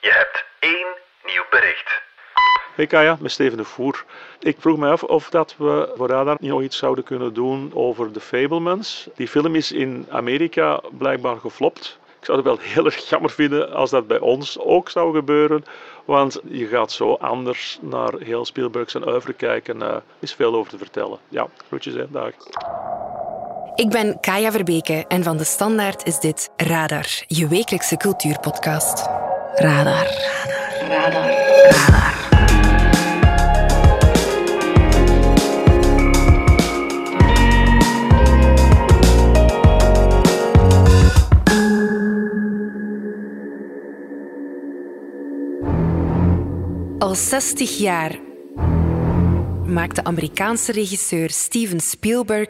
Je hebt één nieuw bericht. Hey Kaya, met Steven de Voer. Ik vroeg me af of dat we voor Radar nog iets zouden kunnen doen over The Fablemans. Die film is in Amerika blijkbaar geflopt. Ik zou het wel heel erg jammer vinden als dat bij ons ook zou gebeuren. Want je gaat zo anders naar heel Spielberg zijn oeuvre kijken. Er is veel over te vertellen. Ja, groetjes hè, dag. Ik ben Kaya Verbeke en van De Standaard is dit Radar, je wekelijkse cultuurpodcast. Radar. Radar. Radar. Al 60 jaar maakt de Amerikaanse regisseur Steven Spielberg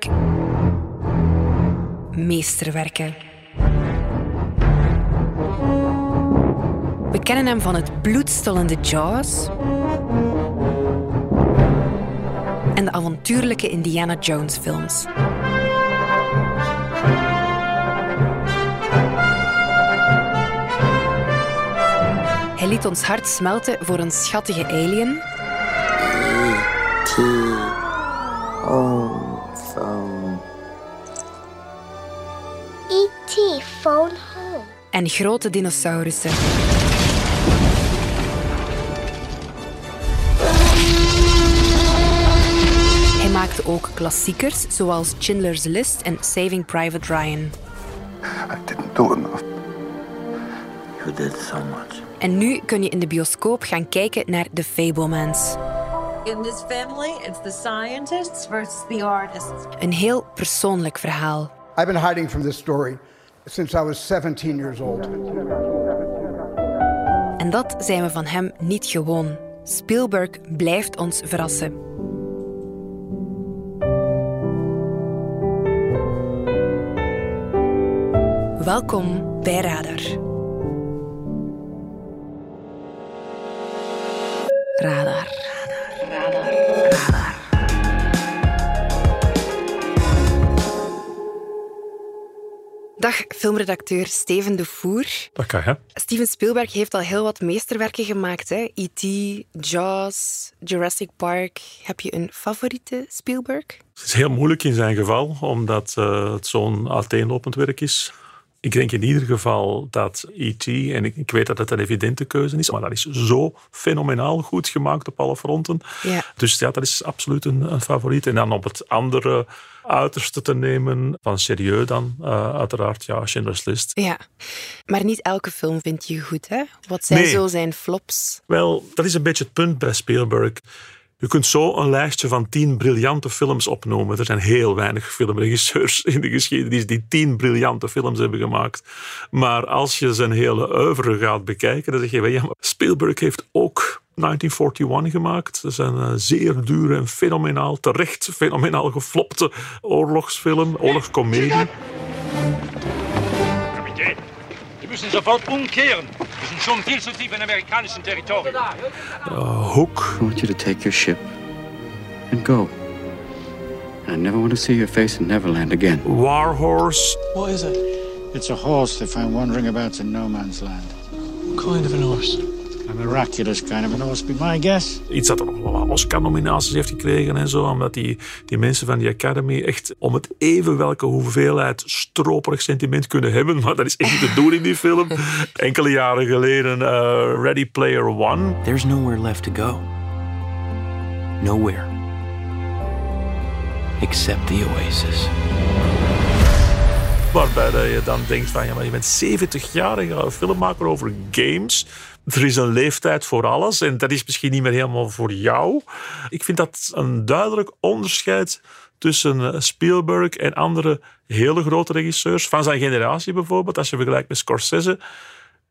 meesterwerken. We kennen hem van het bloedstollende Jaws en de avontuurlijke Indiana Jones films. Hij liet ons hart smelten voor een schattige alien. E.T. Home phone. E.T. phone home. En grote dinosaurussen. Ook klassiekers zoals Schindler's List en Saving Private Ryan. I didn't do enough. You did so much. En nu kun je in de bioscoop gaan kijken naar The Fablemans. In this family, it's the scientists versus the artists. Een heel persoonlijk verhaal. I've been hiding from this story since I was 17 years old. En dat zijn we van hem niet gewoon. Spielberg blijft ons verrassen. Welkom bij Radar. Radar. Radar. Radar. Dag filmredacteur Steven de Voer. Dat kan je. Steven Spielberg heeft al heel wat meesterwerken gemaakt. hè? E.T., Jaws, Jurassic Park. Heb je een favoriete Spielberg? Het is heel moeilijk in zijn geval, omdat eh, het zo'n uiteenlopend werk is. Ik denk in ieder geval dat E.T., en ik, ik weet dat het een evidente keuze is, maar dat is zo fenomenaal goed gemaakt op alle fronten. Ja. Dus ja, dat is absoluut een, een favoriet. En dan op het andere uiterste te nemen, van serieus dan, eh, uiteraard, ja, Schindler's List. Ja. Maar niet elke film vind je goed, hè? Wat zijn Nee. zo zijn flops? Wel, dat is een beetje het punt bij Spielberg. Je kunt zo een lijstje van tien briljante films opnoemen. Er zijn heel weinig filmregisseurs in de geschiedenis die tien briljante films hebben gemaakt. Maar als je zijn hele oeuvre gaat bekijken, dan zeg je, ja, Spielberg heeft ook 1941 gemaakt. Dat is een eh, zeer dure en fenomenaal, terecht fenomenaal geflopte oorlogsfilm, oorlogscomedie. Müssen sofort umkehren. Wir sind schon viel zu tief in amerikanischem Territorium. Uh, Hook, I want you to take your ship and go. And I never want to see your face in Neverland again. War Horse, What is it? It's a horse they find wandering about in no man's land. What kind of an horse? A miraculous kind of an horse, be my guess. iets dat er nog wel Oscar-nominaties heeft gekregen en zo. Omdat die, die mensen van die Academy echt om het even welke hoeveelheid stroperig sentiment kunnen hebben. Maar dat is echt niet te doen in die film. Enkele jaren geleden eh, Ready Player One. There's nowhere left to go. Nowhere. Except the oasis. Waarbij je dan denkt van ja, maar je bent 70 jaar en je gaat een film maken over games. Er is een leeftijd voor alles en dat is misschien niet meer helemaal voor jou. Ik vind dat een duidelijk onderscheid tussen eh, Spielberg en andere hele grote regisseurs. Van zijn generatie bijvoorbeeld, als je vergelijkt met Scorsese.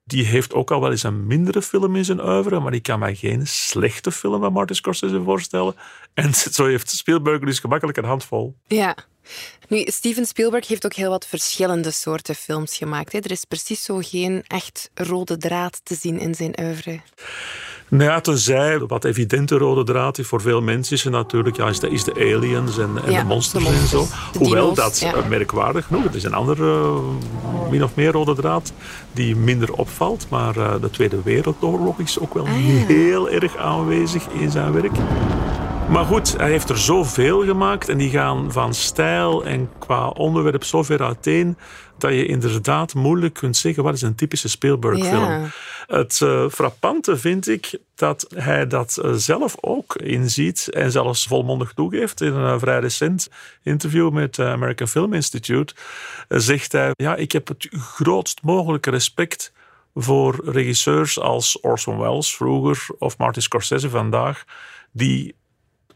Die heeft ook al wel eens een mindere film in zijn oeuvre, maar ik kan mij geen slechte film van Martin Scorsese voorstellen. En zo heeft Spielberg dus gemakkelijk een handvol. Ja. Nu, Steven Spielberg heeft ook heel wat verschillende soorten films gemaakt. Hè. Er is precies zo geen echt rode draad te zien in zijn oeuvre. Nou ja, tenzij wat evidente rode draad is voor veel mensen is natuurlijk ja, is, de, is de aliens en, en Ja, de monsters de en zo. de Hoewel dino's, dat ja. eh, merkwaardig genoeg, het is een andere eh, min of meer rode draad die minder opvalt. Maar eh, de Tweede Wereldoorlog is ook wel Ah, ja. heel erg aanwezig in zijn werk. Maar goed, hij heeft er zoveel gemaakt en die gaan van stijl en qua onderwerp zo ver uiteen dat je inderdaad moeilijk kunt zeggen wat is een typische Spielberg-film. Ja. Het eh, frappante vind ik dat hij dat eh, zelf ook inziet en zelfs volmondig toegeeft. In een eh, vrij recent interview met het American Film Institute zegt hij, ja, ik heb het grootst mogelijke respect voor regisseurs als Orson Welles vroeger of Martin Scorsese vandaag, die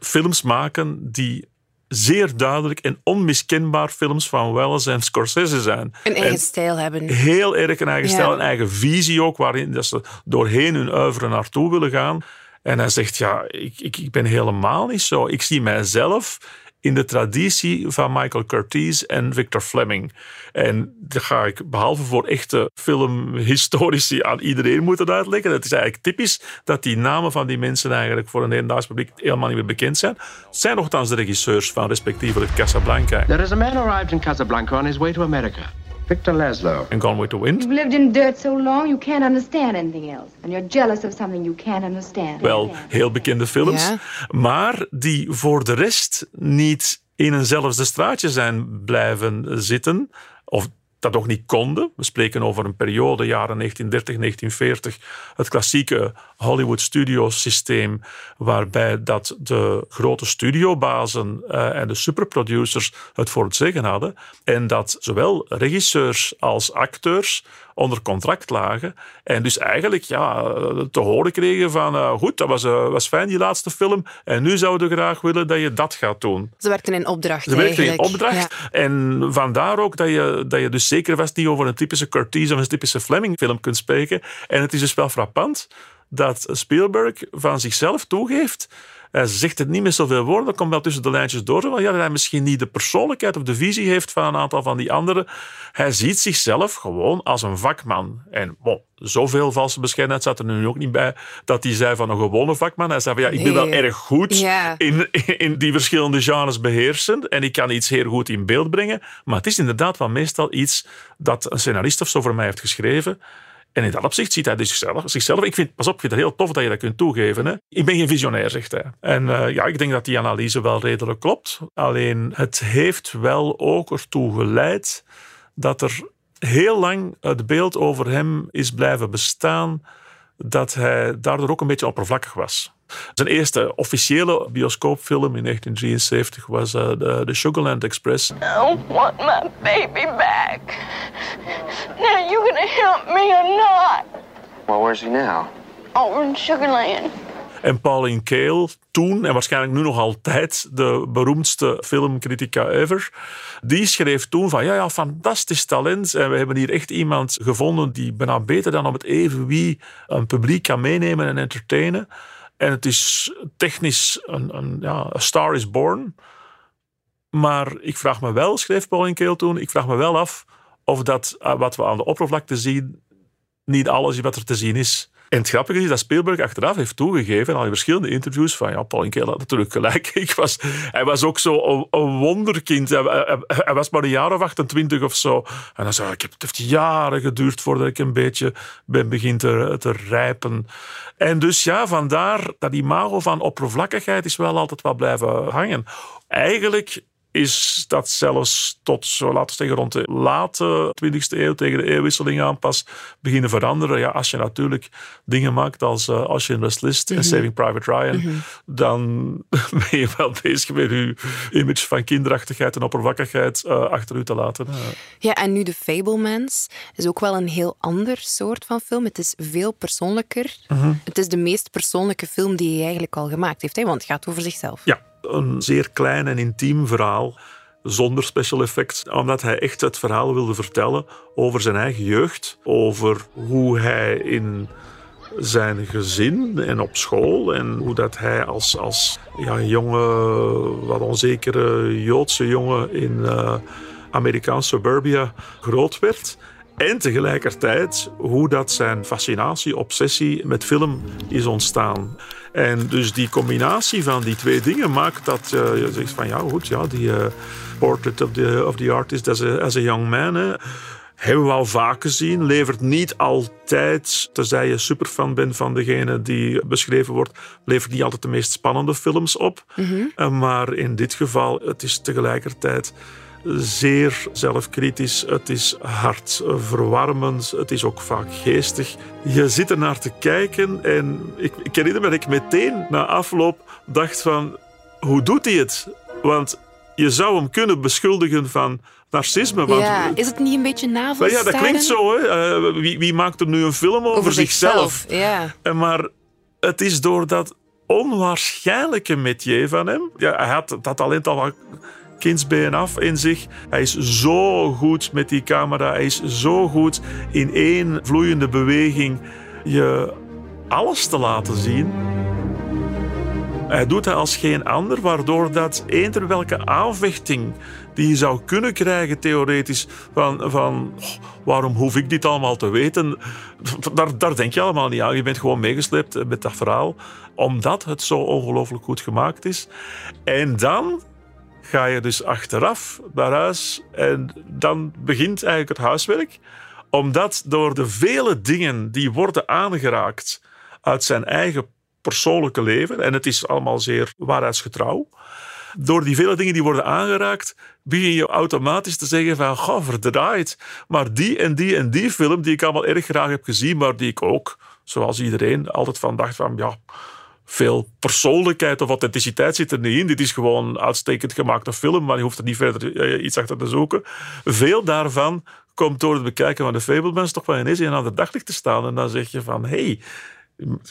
films maken die zeer duidelijk en onmiskenbaar films van Welles en Scorsese zijn. Een eigen En stijl hebben. heel erg een eigen Ja. stijl, een eigen visie ook, waarin dat ze doorheen hun oeuvre naartoe willen gaan. En hij zegt, ja, ik, ik, ik ben helemaal niet zo. Ik zie mijzelf in de traditie van Michael Curtiz en Victor Fleming. En dat ga ik, behalve voor echte filmhistorici, aan iedereen moeten uitleggen. Het is eigenlijk typisch dat die namen van die mensen eigenlijk voor een hedendaags publiek helemaal niet meer bekend zijn. Zijn nogthans de regisseurs van respectievelijk Casablanca There is a man arrived in Casablanca on his way to America. Victor Laszlo. en Gone with the Wind. You've lived in dirt so long you can't understand anything else. And you're jealous of something you can't understand. wel heel bekende films, Ja. maar die voor de rest niet in eenzelfde straatje zijn blijven zitten, of dat ook niet konden. We spreken over een periode, jaren 1930, 1940, het klassieke Hollywood studio systeem, waarbij dat de grote studiobazen eh, en de superproducers het voor het zeggen hadden, en dat zowel regisseurs als acteurs onder contract lagen. En dus eigenlijk ja, te horen kregen van eh, goed, dat was, eh, was fijn die laatste film en nu zouden we graag willen dat je dat gaat doen. Ze werkten in opdracht Ze werkten in opdracht. Ja. En vandaar ook dat je, dat je dus zeker vast niet over een typische Curtiz of een typische Fleming film kunt spreken. En het is dus wel frappant dat Spielberg van zichzelf toegeeft. Hij zegt het niet met zoveel woorden, dat komt wel tussen de lijntjes door. Wel, ja, dat hij misschien niet de persoonlijkheid of de visie heeft van een aantal van die anderen. Hij ziet zichzelf gewoon als een vakman. En bon, zoveel valse bescheidenheid zat er nu ook niet bij dat hij zei van een gewone vakman. Hij zei van ja, ik ben wel erg goed Ja. in, in die verschillende genres beheersen en ik kan iets heel goed in beeld brengen. Maar het is inderdaad wel meestal iets dat een scenarist of zo voor mij heeft geschreven. En in dat opzicht ziet hij dus zichzelf. Ik vind, pas op, ik vind het heel tof dat je dat kunt toegeven. Hè. Ik ben geen visionair, zegt hij. En eh, ja, ik denk dat die analyse wel redelijk klopt. Alleen het heeft wel ook ertoe geleid dat er heel lang het beeld over hem is blijven bestaan dat hij daardoor ook een beetje oppervlakkig was. Zijn eerste officiële bioscoopfilm in 1973 was eh, de, de Sugarland Express. I want my baby back. Now you gonna help me or not? Well, where's he now? Over in Sugarland. En Pauline Kael, toen en waarschijnlijk nu nog altijd de beroemdste filmcritica ever, die schreef toen van ja, ja, fantastisch talent. En we hebben hier echt iemand gevonden die bijna beter dan op het even wie een publiek kan meenemen en entertainen. En het is technisch een, een, ja, a star is born. Maar ik vraag me wel, schreef Pauline Kael toen, ik vraag me wel af of dat eh, wat we aan de oppervlakte zien niet alles wat er te zien is. En het grappige is dat Spielberg achteraf heeft toegegeven, al in verschillende interviews, van ja, Paul Keel had natuurlijk gelijk. Ik was, hij was ook zo een, wonderkind. Hij, hij- was maar een jaar of 28 of zo. En dan zei ik het heeft jaren geduurd voordat ik een beetje ben begin te, te rijpen. En dus ja, vandaar dat imago van oppervlakkigheid is wel altijd wel blijven hangen. Eigenlijk is dat zelfs tot, zo laten we zeggen, rond de late 20e eeuw, tegen de eeuwwisseling aan pas beginnen veranderen. Ja, als je natuurlijk dingen maakt als uh, als je een List en Mhm. Saving Private Ryan, Mhm. dan ben je wel bezig met je image van kinderachtigheid en oppervlakkigheid uh, achter u te laten. Uh. Ja, en nu The Fablemans is ook wel een heel ander soort van film. Het is veel persoonlijker. Mhm. Het is de meest persoonlijke film die hij eigenlijk al gemaakt heeft, hè? want het gaat over zichzelf. Ja, een zeer klein en intiem verhaal zonder special effects, omdat hij echt het verhaal wilde vertellen over zijn eigen jeugd, over hoe hij in zijn gezin en op school en hoe dat hij als, als ja, jonge, wat onzekere Joodse jongen in uh, Amerikaans suburbia groot werd. En tegelijkertijd hoe dat zijn fascinatie, obsessie met film is ontstaan. En dus die combinatie van die twee dingen maakt dat uh, je zegt van ja, goed, ja, die uh, portrait of the, of the artist as a, as a young man. Hè, hebben we al vaak gezien. Levert niet altijd, tenzij je superfan bent van degene die beschreven wordt, levert niet altijd de meest spannende films op. Mm-hmm. Maar in dit geval, het is tegelijkertijd zeer zelfkritisch. Het is hartverwarmend. Het is ook vaak geestig. Je zit er naar te kijken en ik, ik herinner me dat ik meteen na afloop dacht van hoe doet hij het? Want je zou hem kunnen beschuldigen van narcisme. Want, ja, is het niet een beetje navelstaren? Ja, dat klinkt zo. Hè? Uh, wie, wie, maakt er nu een film over, over zichzelf? zichzelf ja. Uh, maar het is door dat onwaarschijnlijke metier van hem. Ja, hij had dat talent al kindsbeen af in zich. Hij is zo goed met die camera. Hij is zo goed in één vloeiende beweging je alles te laten zien. Hij doet dat als geen ander, waardoor dat eender welke aanvechting die je zou kunnen krijgen, theoretisch, van, van oh, waarom hoef ik dit allemaal te weten, daar, daar denk je allemaal niet aan. Je bent gewoon meegesleept met dat verhaal, omdat het zo ongelooflijk goed gemaakt is. En dan ga je dus achteraf naar huis en dan begint eigenlijk het huiswerk. Omdat door de vele dingen die worden aangeraakt uit zijn eigen persoonlijke leven, en het is allemaal zeer waarheidsgetrouw, door die vele dingen die worden aangeraakt, begin je automatisch te zeggen van, goh, verdraaid. Maar die en die en die film, die ik allemaal erg graag heb gezien, maar die ik ook, zoals iedereen, altijd van dacht van, ja, veel persoonlijkheid of authenticiteit zit er niet in. Dit is gewoon een uitstekend gemaakte film, maar je hoeft er niet verder eh, iets achter te zoeken. Veel daarvan komt door het bekijken van de Fablemans toch wel ineens in aan de daglicht te staan. En dan zeg je van, hé... Hey,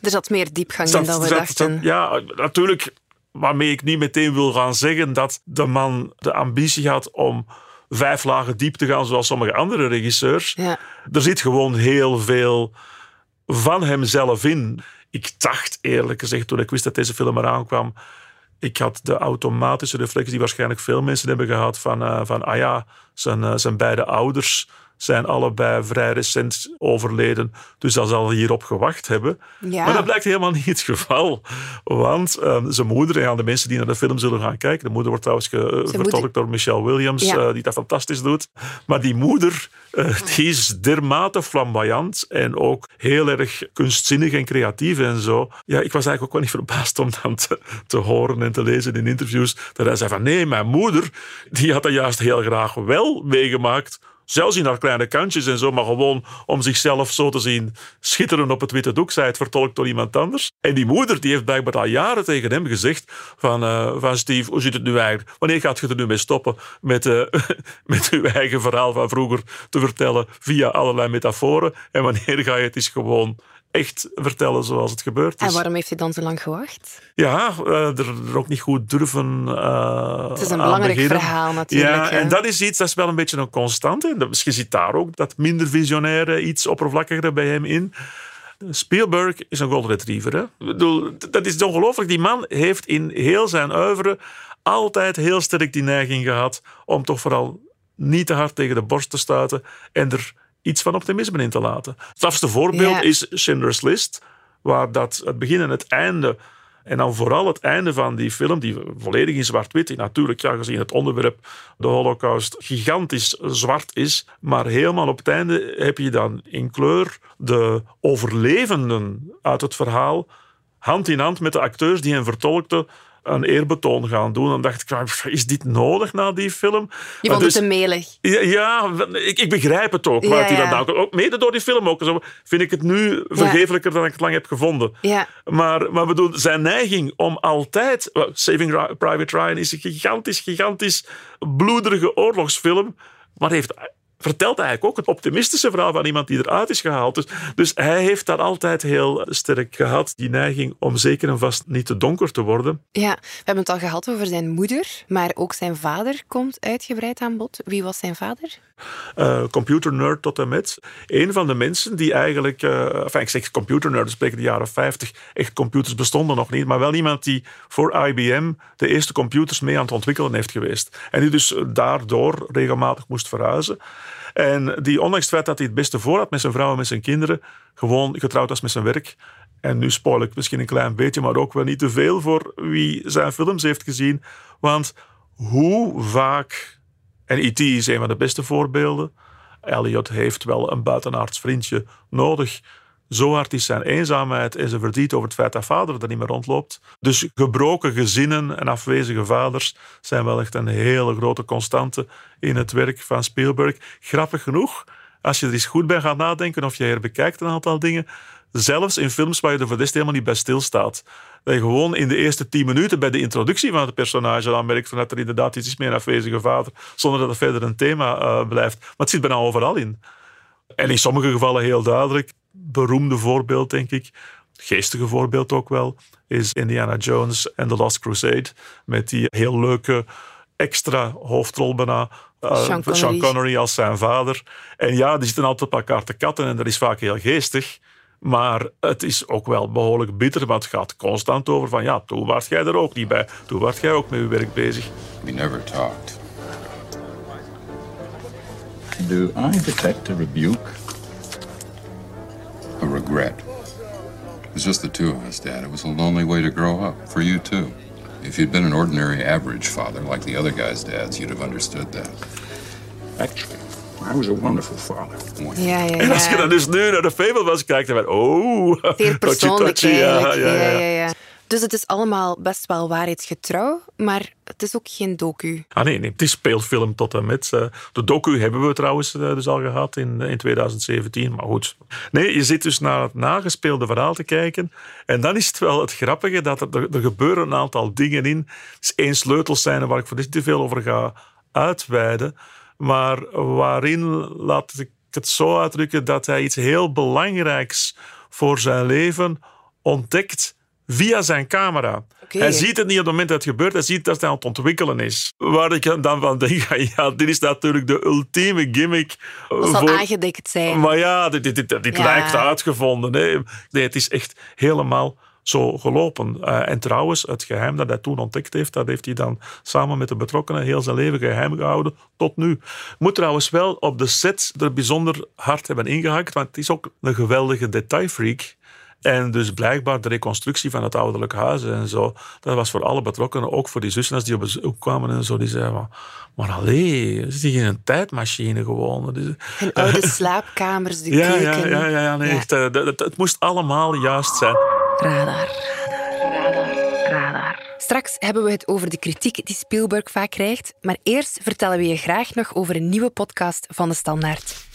er zat meer diepgang in dan we zat, dachten. Zat, ja, natuurlijk. Waarmee ik niet meteen wil gaan zeggen dat de man de ambitie had om vijf lagen diep te gaan, zoals sommige andere regisseurs. Ja. Er zit gewoon heel veel van hemzelf in. Ik dacht eerlijk gezegd, toen ik wist dat deze film eraan kwam, ik had de automatische reflex die waarschijnlijk veel mensen hebben gehad van, uh, van ah ja, zijn, uh, zijn beide ouders zijn allebei vrij recent overleden, dus dat zal hierop gewacht hebben. Ja. Maar dat blijkt helemaal niet het geval. Want uh, zijn moeder, en de mensen die naar de film zullen gaan kijken, de moeder wordt trouwens vertolkt moeder... door Michelle Williams, ja. die dat fantastisch doet. Maar die moeder, die is dermate flamboyant en ook heel erg kunstzinnig en creatief en zo. Ja, ik was eigenlijk ook wel niet verbaasd om dan te, te horen en te lezen in interviews dat hij zei van nee, mijn moeder, die had dat juist heel graag wel meegemaakt Zelfs in haar kleine kantjes en zo, maar gewoon om zichzelf zo te zien schitteren op het witte doek, zij het vertolkt door iemand anders. En die moeder die heeft blijkbaar al jaren tegen hem gezegd van, uh, van Steve, hoe zit het nu eigenlijk? Wanneer gaat je er nu mee stoppen met, uh, met uw eigen verhaal van vroeger te vertellen via allerlei metaforen? En wanneer ga je het eens gewoon echt vertellen zoals het gebeurd is. En waarom heeft hij dan zo lang gewacht? Ja, uh, er, ook niet goed durven uh, Het is een belangrijk beginnen. verhaal natuurlijk. Ja, hè? en dat is iets, dat is wel een beetje een constante. Je ziet daar ook dat minder visionaire, iets oppervlakkigere bij hem in. Spielberg is een golden retriever. Hè? Ik bedoel, dat is ongelooflijk. Die man heeft in heel zijn oeuvre altijd heel sterk die neiging gehad om toch vooral niet te hard tegen de borst te stuiten en er iets van optimisme in te laten. Het strafste voorbeeld is Schindler's List, waar dat het begin en het einde, en dan vooral het einde van die film, die volledig in zwart-wit, die natuurlijk, ja, gezien het onderwerp, de holocaust, gigantisch zwart is, maar helemaal op het einde heb je dan in kleur de overlevenden uit het verhaal, hand in hand met de acteurs die hen vertolkten, een eerbetoon gaan doen. Dan dacht ik, "Ah, is dit nodig na die film? Je vond dus- het te melig. ja, ja ik, ik begrijp het ook. Ja, dat nou, ook mede door die film ook, zo, vind ik het nu vergeeflijker dan ik het lang heb gevonden. Ja. Maar, maar bedoel, zijn neiging om altijd... well, Saving Ri- Private Ryan is een gigantisch, gigantisch bloederige oorlogsfilm. Maar heeft, vertelt eigenlijk ook het optimistische verhaal van iemand die eruit is gehaald. Dus, dus hij heeft dat altijd heel sterk gehad. Die neiging om zeker en vast niet te donker te worden. Ja, we hebben het al gehad over zijn moeder, maar ook zijn vader komt uitgebreid aan bod. Wie was zijn vader? Uh, computernerd tot en met. Een van de mensen die eigenlijk, uh, ik zeg computernerd, spreken de jaren 50, echt computers bestonden nog niet, maar wel iemand die voor IBM de eerste computers mee aan het ontwikkelen heeft geweest. En die dus daardoor regelmatig moest verhuizen. En die, ondanks het feit dat hij het beste voor had met zijn vrouw en met zijn kinderen, gewoon getrouwd was met zijn werk. En nu spoil ik misschien een klein beetje, maar ook wel niet te veel voor wie zijn films heeft gezien. Want hoe vaak, en E.T. is een van de beste voorbeelden, Elliot heeft wel een buitenaards vriendje nodig. Zo hard is zijn eenzaamheid en zijn verdriet over het feit dat vader er niet meer rondloopt. Dus gebroken gezinnen en afwezige vaders zijn wel echt een hele grote constante in het werk van Spielberg. Grappig genoeg, als je er eens goed bij gaat nadenken of je er bekijkt een aantal dingen, zelfs in films waar je er voor de rest helemaal niet bij stilstaat. Dat je gewoon in de eerste tien minuten bij de introductie van het personage dan merkt van dat er inderdaad iets is meer een afwezige vader, zonder dat het verder een thema uh, blijft. Maar het zit bijna overal in. En in sommige gevallen heel duidelijk. Beroemde voorbeeld, denk ik, geestige voorbeeld ook wel, is Indiana Jones en The Last Crusade. Met die heel leuke extra hoofdrol bijna. Uh, Sean Connery. Sean Connery als zijn vader. En ja, die zitten altijd op elkaar te katten en dat is vaak heel geestig. Maar het is ook wel behoorlijk bitter, want het gaat constant over van ja, toen was jij er ook niet bij. Toen was jij ook met je werk bezig. We never talked. Do I detect a rebuke? A regret. It was just the two of us, Dad. It was a lonely way to grow up. For you, too. If you'd been an ordinary, average father like the other guys' dads, you'd have understood that. Actually, I was a wonderful father. Ja, ja, ja. En als je dan dus nu naar de Fablemans kijkt, dan ben je, oh... Zeer persoonlijk ja, ja, ja. Dus het is allemaal best wel waarheidsgetrouw, maar het is ook geen docu. Ah nee, nee, het is speelfilm tot en met. eh, De docu hebben we trouwens eh, dus al gehad in, in 2017, maar goed. Nee, je zit dus naar het nagespeelde verhaal te kijken en dan is het wel het grappige dat er, er, er gebeuren een aantal dingen in. Er is één sleutelscène waar ik voor niet te veel over ga uitweiden, maar waarin, laat ik het zo uitdrukken, dat hij iets heel belangrijks voor zijn leven ontdekt via zijn camera. Hij ziet het niet op het moment dat het gebeurt, hij ziet dat hij aan het ontwikkelen is. Waar ik dan van denk, ja, dit is natuurlijk de ultieme gimmick. Dat zal voor- aangedikt zijn. Maar ja, dit, dit, dit, dit Ja. lijkt uitgevonden. Nee. nee, het is echt helemaal zo gelopen. Eh, en trouwens, het geheim dat hij toen ontdekt heeft, dat heeft hij dan samen met de betrokkenen heel zijn leven geheim gehouden tot nu. Moet trouwens wel op de set er bijzonder hard hebben ingehakt, want het is ook een geweldige detailfreak. En dus blijkbaar de reconstructie van het ouderlijk huis en zo, dat was voor alle betrokkenen, ook voor die zussen als die op bezoek kwamen en zo, die zeiden, maar, maar allee, hier in een tijdmachine gewoon. Is- Hun oude slaapkamers, de ja, ja, keuken. ja, ja, ja, nee, Ja. Echt, eh, dat- dat- het moest allemaal juist zijn. Radar. Radar. Straks hebben we het over de kritiek die Spielberg vaak krijgt, maar eerst vertellen we je graag nog over een nieuwe podcast van de Standaard.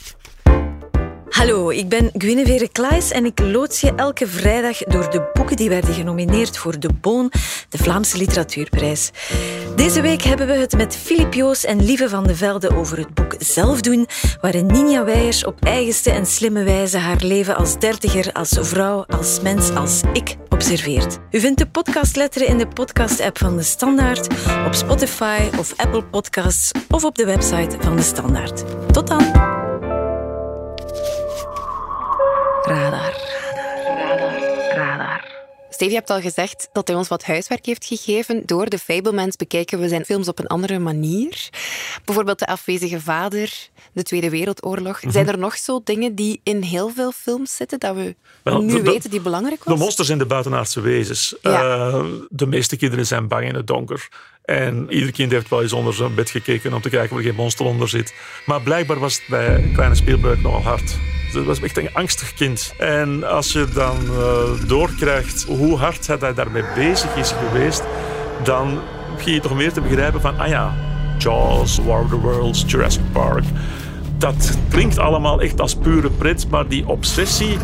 Hallo, ik ben Guinevere Klaes en ik loods je elke vrijdag door de boeken die werden genomineerd voor de Boon, de Vlaamse Literatuurprijs. Deze week hebben we het met Filip Joos en Lieve van de Velde over het boek Zelfdoen, waarin Ninja Weijers op eigenste en slimme wijze haar leven als dertiger, als vrouw, als mens, als ik observeert. U vindt de podcastletteren in de podcast-app van De Standaard, op Spotify of Apple Podcasts of op de website van De Standaard. Tot dan! Radar. Radar. Radar. Steve, je hebt al gezegd dat hij ons wat huiswerk heeft gegeven. Door de Fablemans bekijken we zijn films op een andere manier. Bijvoorbeeld De afwezige vader, De Tweede Wereldoorlog. Mhm. Zijn er nog zo dingen die in heel veel films zitten dat we Wel, nu de- de- weten die belangrijk De was? monsters en de buitenaardse wezens. Ja. Eh, de meeste kinderen zijn bang in het donker. En ieder kind heeft wel eens onder zijn bed gekeken om te kijken of er geen monster onder zit. Maar blijkbaar was het bij kleine Spielberg nogal hard. Het was echt een angstig kind. En als je dan eh, doorkrijgt hoe hard hij daarmee bezig is geweest, dan begin je toch meer te begrijpen van, ah ja, Jaws, War of the Worlds, Jurassic Park. Dat klinkt allemaal echt als pure pret, maar die obsessie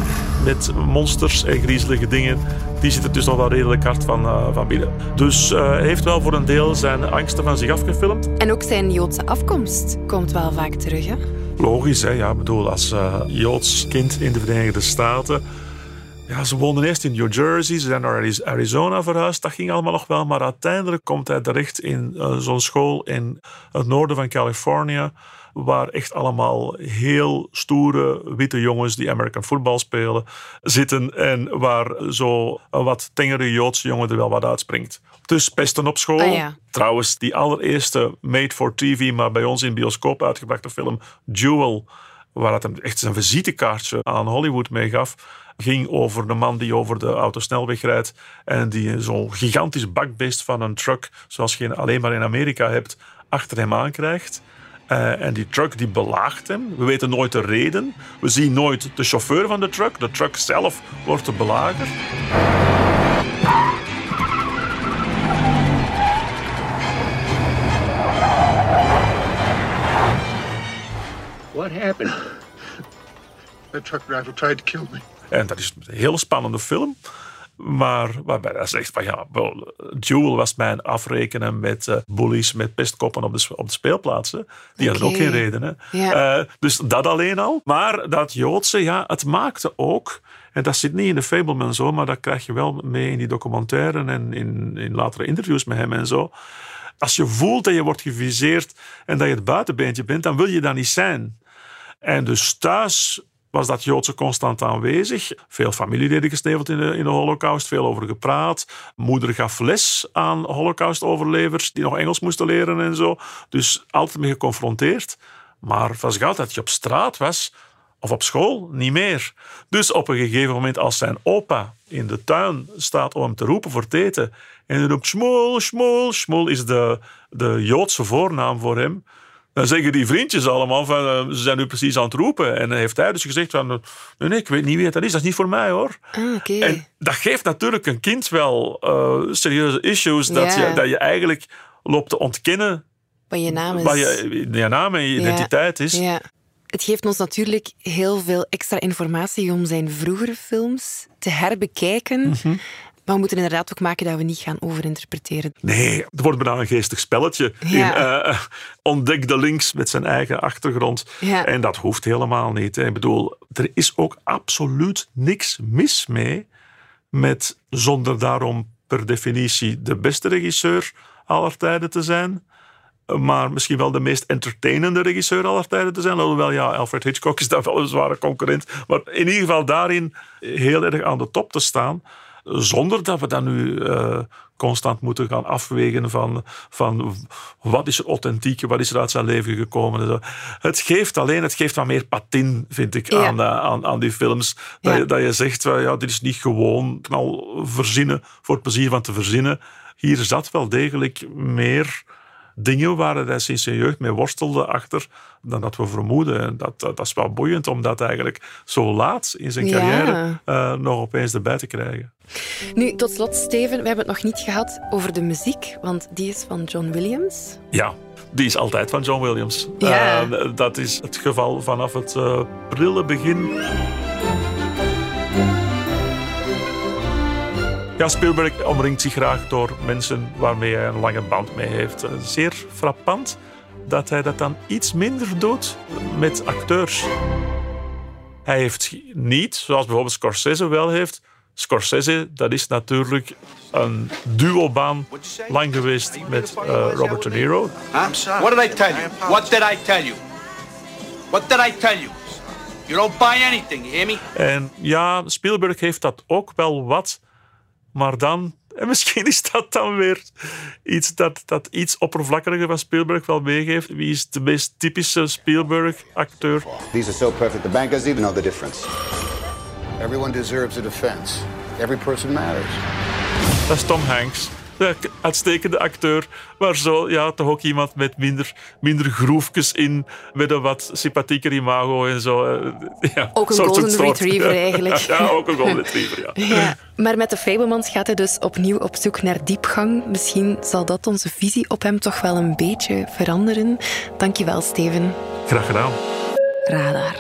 met monsters en griezelige dingen, die zit er dus nog wel redelijk hard van, eh, van binnen. Dus eh, hij heeft wel voor een deel zijn angsten van zich afgefilmd. En ook zijn Joodse afkomst komt wel vaak terug. Hè? Logisch, hè? Ja, bedoel, als eh, Joods kind in de Verenigde Staten. Ja, ze woonden eerst in New Jersey, ze zijn naar Ariz- Arizona verhuisd. Dat ging allemaal nog wel, maar uiteindelijk komt hij terecht in eh, zo'n school in het noorden van Californië. waar echt allemaal heel stoere witte jongens die American football spelen zitten en waar zo een wat tengere Joodse jongen er wel wat uitspringt. Dus pesten op school. Ah, ja. Trouwens, die allereerste made-for-TV, maar bij ons in bioscoop uitgebrachte film Jewel, waar het hem echt zijn visitekaartje aan Hollywood meegaf, ging over de man die over de autosnelweg rijdt en die zo'n gigantisch bakbeest van een truck, zoals je alleen maar in Amerika hebt, achter hem aankrijgt. Uh, en die truck die belaagt hem. We weten nooit de reden. We zien nooit de chauffeur van de truck. De truck zelf wordt te belagerd. What happened? The truck driver tried to kill me. En dat is een hele spannende film. Maar waarbij hij zegt van ja, wel, Jewel was mijn afrekenen met uh, bullies, met pestkoppen op de, op de speelplaatsen. Die hadden ook geen reden. Hè? Ja. Uh, dus dat alleen al. Maar dat Joodse, ja, het maakte ook. En dat zit niet in de Fableman zo, maar dat krijg je wel mee in die documentaire en in, in latere interviews met hem en zo. Als je voelt dat je wordt geviseerd en dat je het buitenbeentje bent, dan wil je dat niet zijn. En dus thuis was dat Joodse constant aanwezig. Veel familieleden gesneuveld in de, in de holocaust, veel over gepraat. Moeder gaf les aan holocaust-overlevers die nog Engels moesten leren en zo. Dus altijd mee geconfronteerd. Maar van gauw dat je op straat was, of op school, niet meer. Dus op een gegeven moment, als zijn opa in de tuin staat om hem te roepen voor het eten, en hij roept Schmoel, Schmoel, Schmoel is de, de Joodse voornaam voor hem, dan zeggen die vriendjes allemaal van, uh, ze zijn nu precies aan het roepen. En dan heeft hij dus gezegd van, nee, nee, ik weet niet wie dat is, dat is niet voor mij hoor. Ah, okay. En dat geeft natuurlijk een kind wel uh, serieuze issues, dat, Ja. je, dat je eigenlijk loopt te ontkennen Wat je naam is. wat je, je naam en je Ja. identiteit is. Ja. Het geeft ons natuurlijk heel veel extra informatie om zijn vroegere films te herbekijken. Mhm. Maar we moeten inderdaad ook maken dat we niet gaan overinterpreteren. Nee, het wordt bijna een geestig spelletje. Ja. In, eh, ontdek de links met zijn eigen achtergrond. Ja. En dat hoeft helemaal niet. hè. Ik bedoel, er is ook absoluut niks mis mee met, zonder daarom per definitie de beste regisseur aller tijden te zijn, maar misschien wel de meest entertainende regisseur aller tijden te zijn. Alhoewel, ja, Alfred Hitchcock is daar wel een zware concurrent. Maar in ieder geval daarin heel erg aan de top te staan. Zonder dat we dan nu eh, constant moeten gaan afwegen van, van wat is er authentiek, wat is er uit zijn leven gekomen. Het geeft alleen, het geeft wat meer patin, vind ik, Ja. aan, eh, aan, aan die films. Dat, Ja. je, dat je zegt, ja, dit is niet gewoon knal verzinnen voor het plezier van te verzinnen. Hier zat wel degelijk meer dingen waar hij sinds zijn jeugd mee worstelde achter dan dat we vermoeden. En dat, dat, is wel boeiend om dat eigenlijk zo laat in zijn Ja. carrière eh, nog opeens erbij te krijgen. Nu, tot slot, Steven, we hebben het nog niet gehad over de muziek, want die is van John Williams. Ja, die is altijd van John Williams. Ja. Eh, dat is het geval vanaf het eh, prille begin. Spielberg omringt zich graag door mensen waarmee hij een lange band mee heeft. Eh, Zeer frappant dat hij dat dan iets minder doet met acteurs. Hij heeft niet, zoals bijvoorbeeld Scorsese wel heeft. Scorsese, dat is natuurlijk een duobaan lang geweest met eh, Robert De Niro. Huh? What did I tell you? What did I tell you? What did I tell you? You don't buy anything, you hear me? En ja, Spielberg heeft dat ook wel wat, maar dan. En misschien is dat dan weer iets dat, dat iets oppervlakkiger van Spielberg wel meegeeft. Wie is de meest typische Spielberg-acteur? These are so perfect, the bank doesn't even know the difference. Everyone deserves a defense. Every person matters. Dat is Tom Hanks. De uitstekende acteur, maar zo, ja, toch ook iemand met minder, minder groefjes in, met een wat sympathieker imago en zo. eh, Ja, Ook een golden soort- retriever eigenlijk. Ja, ook een golden retriever, ja. Ja, maar met de Fablemans gaat hij dus opnieuw op zoek naar diepgang. Misschien zal dat onze visie op hem toch wel een beetje veranderen. Dankjewel, Steven. Graag gedaan. Radar.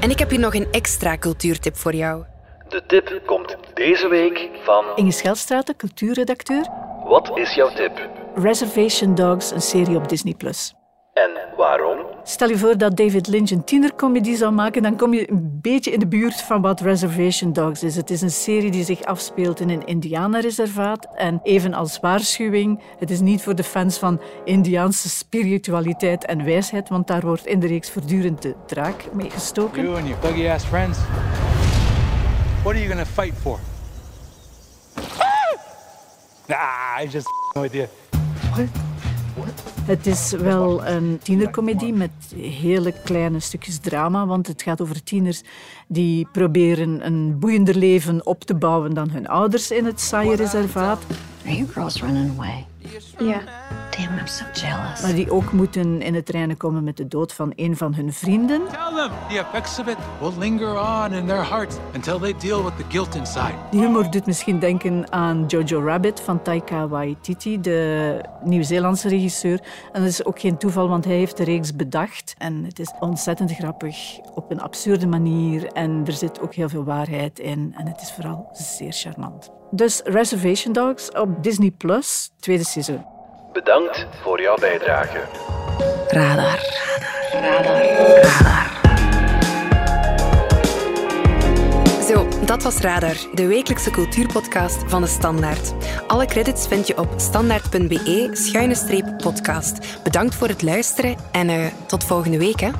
En ik heb hier nog een extra cultuurtip voor jou. De tip komt deze week van... Inge Scheldstraat, cultuurredacteur. Wat is jouw tip? Reservation Dogs, een serie op Disney+. En waarom? Stel je voor dat David Lynch een tienercomedie zou maken, dan kom je een beetje in de buurt van wat Reservation Dogs is. Het is een serie die zich afspeelt in een indianerreservaat. En even als waarschuwing, het is niet voor de fans van Indiaanse spiritualiteit en wijsheid, want daar wordt in de reeks voortdurend de draak mee gestoken. You and your buggy ass friends. What are you gonna fight for? Nah, I just with you. Het is wel een tienercomedie met hele kleine stukjes drama, want het gaat over tieners die proberen een boeiender leven op te bouwen dan hun ouders in het saaie reservaat. Are you girls running away? Yeah. Damn, I'm so jealous. Maar die ook moeten in het reinen komen met de dood van een van hun vrienden. Tell them the effects of it will linger on in their hearts until they deal with the guilt inside. Die humor doet misschien denken aan Jojo Rabbit van Taika Waititi, de Nieuw-Zeelandse regisseur. En dat is ook geen toeval, want hij heeft de reeks bedacht. En het is ontzettend grappig op een absurde manier. En er zit ook heel veel waarheid in. En het is vooral zeer charmant. Dus Reservation Dogs op Disney Plus, tweede seizoen. Bedankt voor jouw bijdrage. Radar. Radar. Radar. Zo, dat was Radar, de wekelijkse cultuurpodcast van de Standaard. Alle credits vind je op standaard.be-podcast. Bedankt voor het luisteren en uh, tot volgende week. Hè.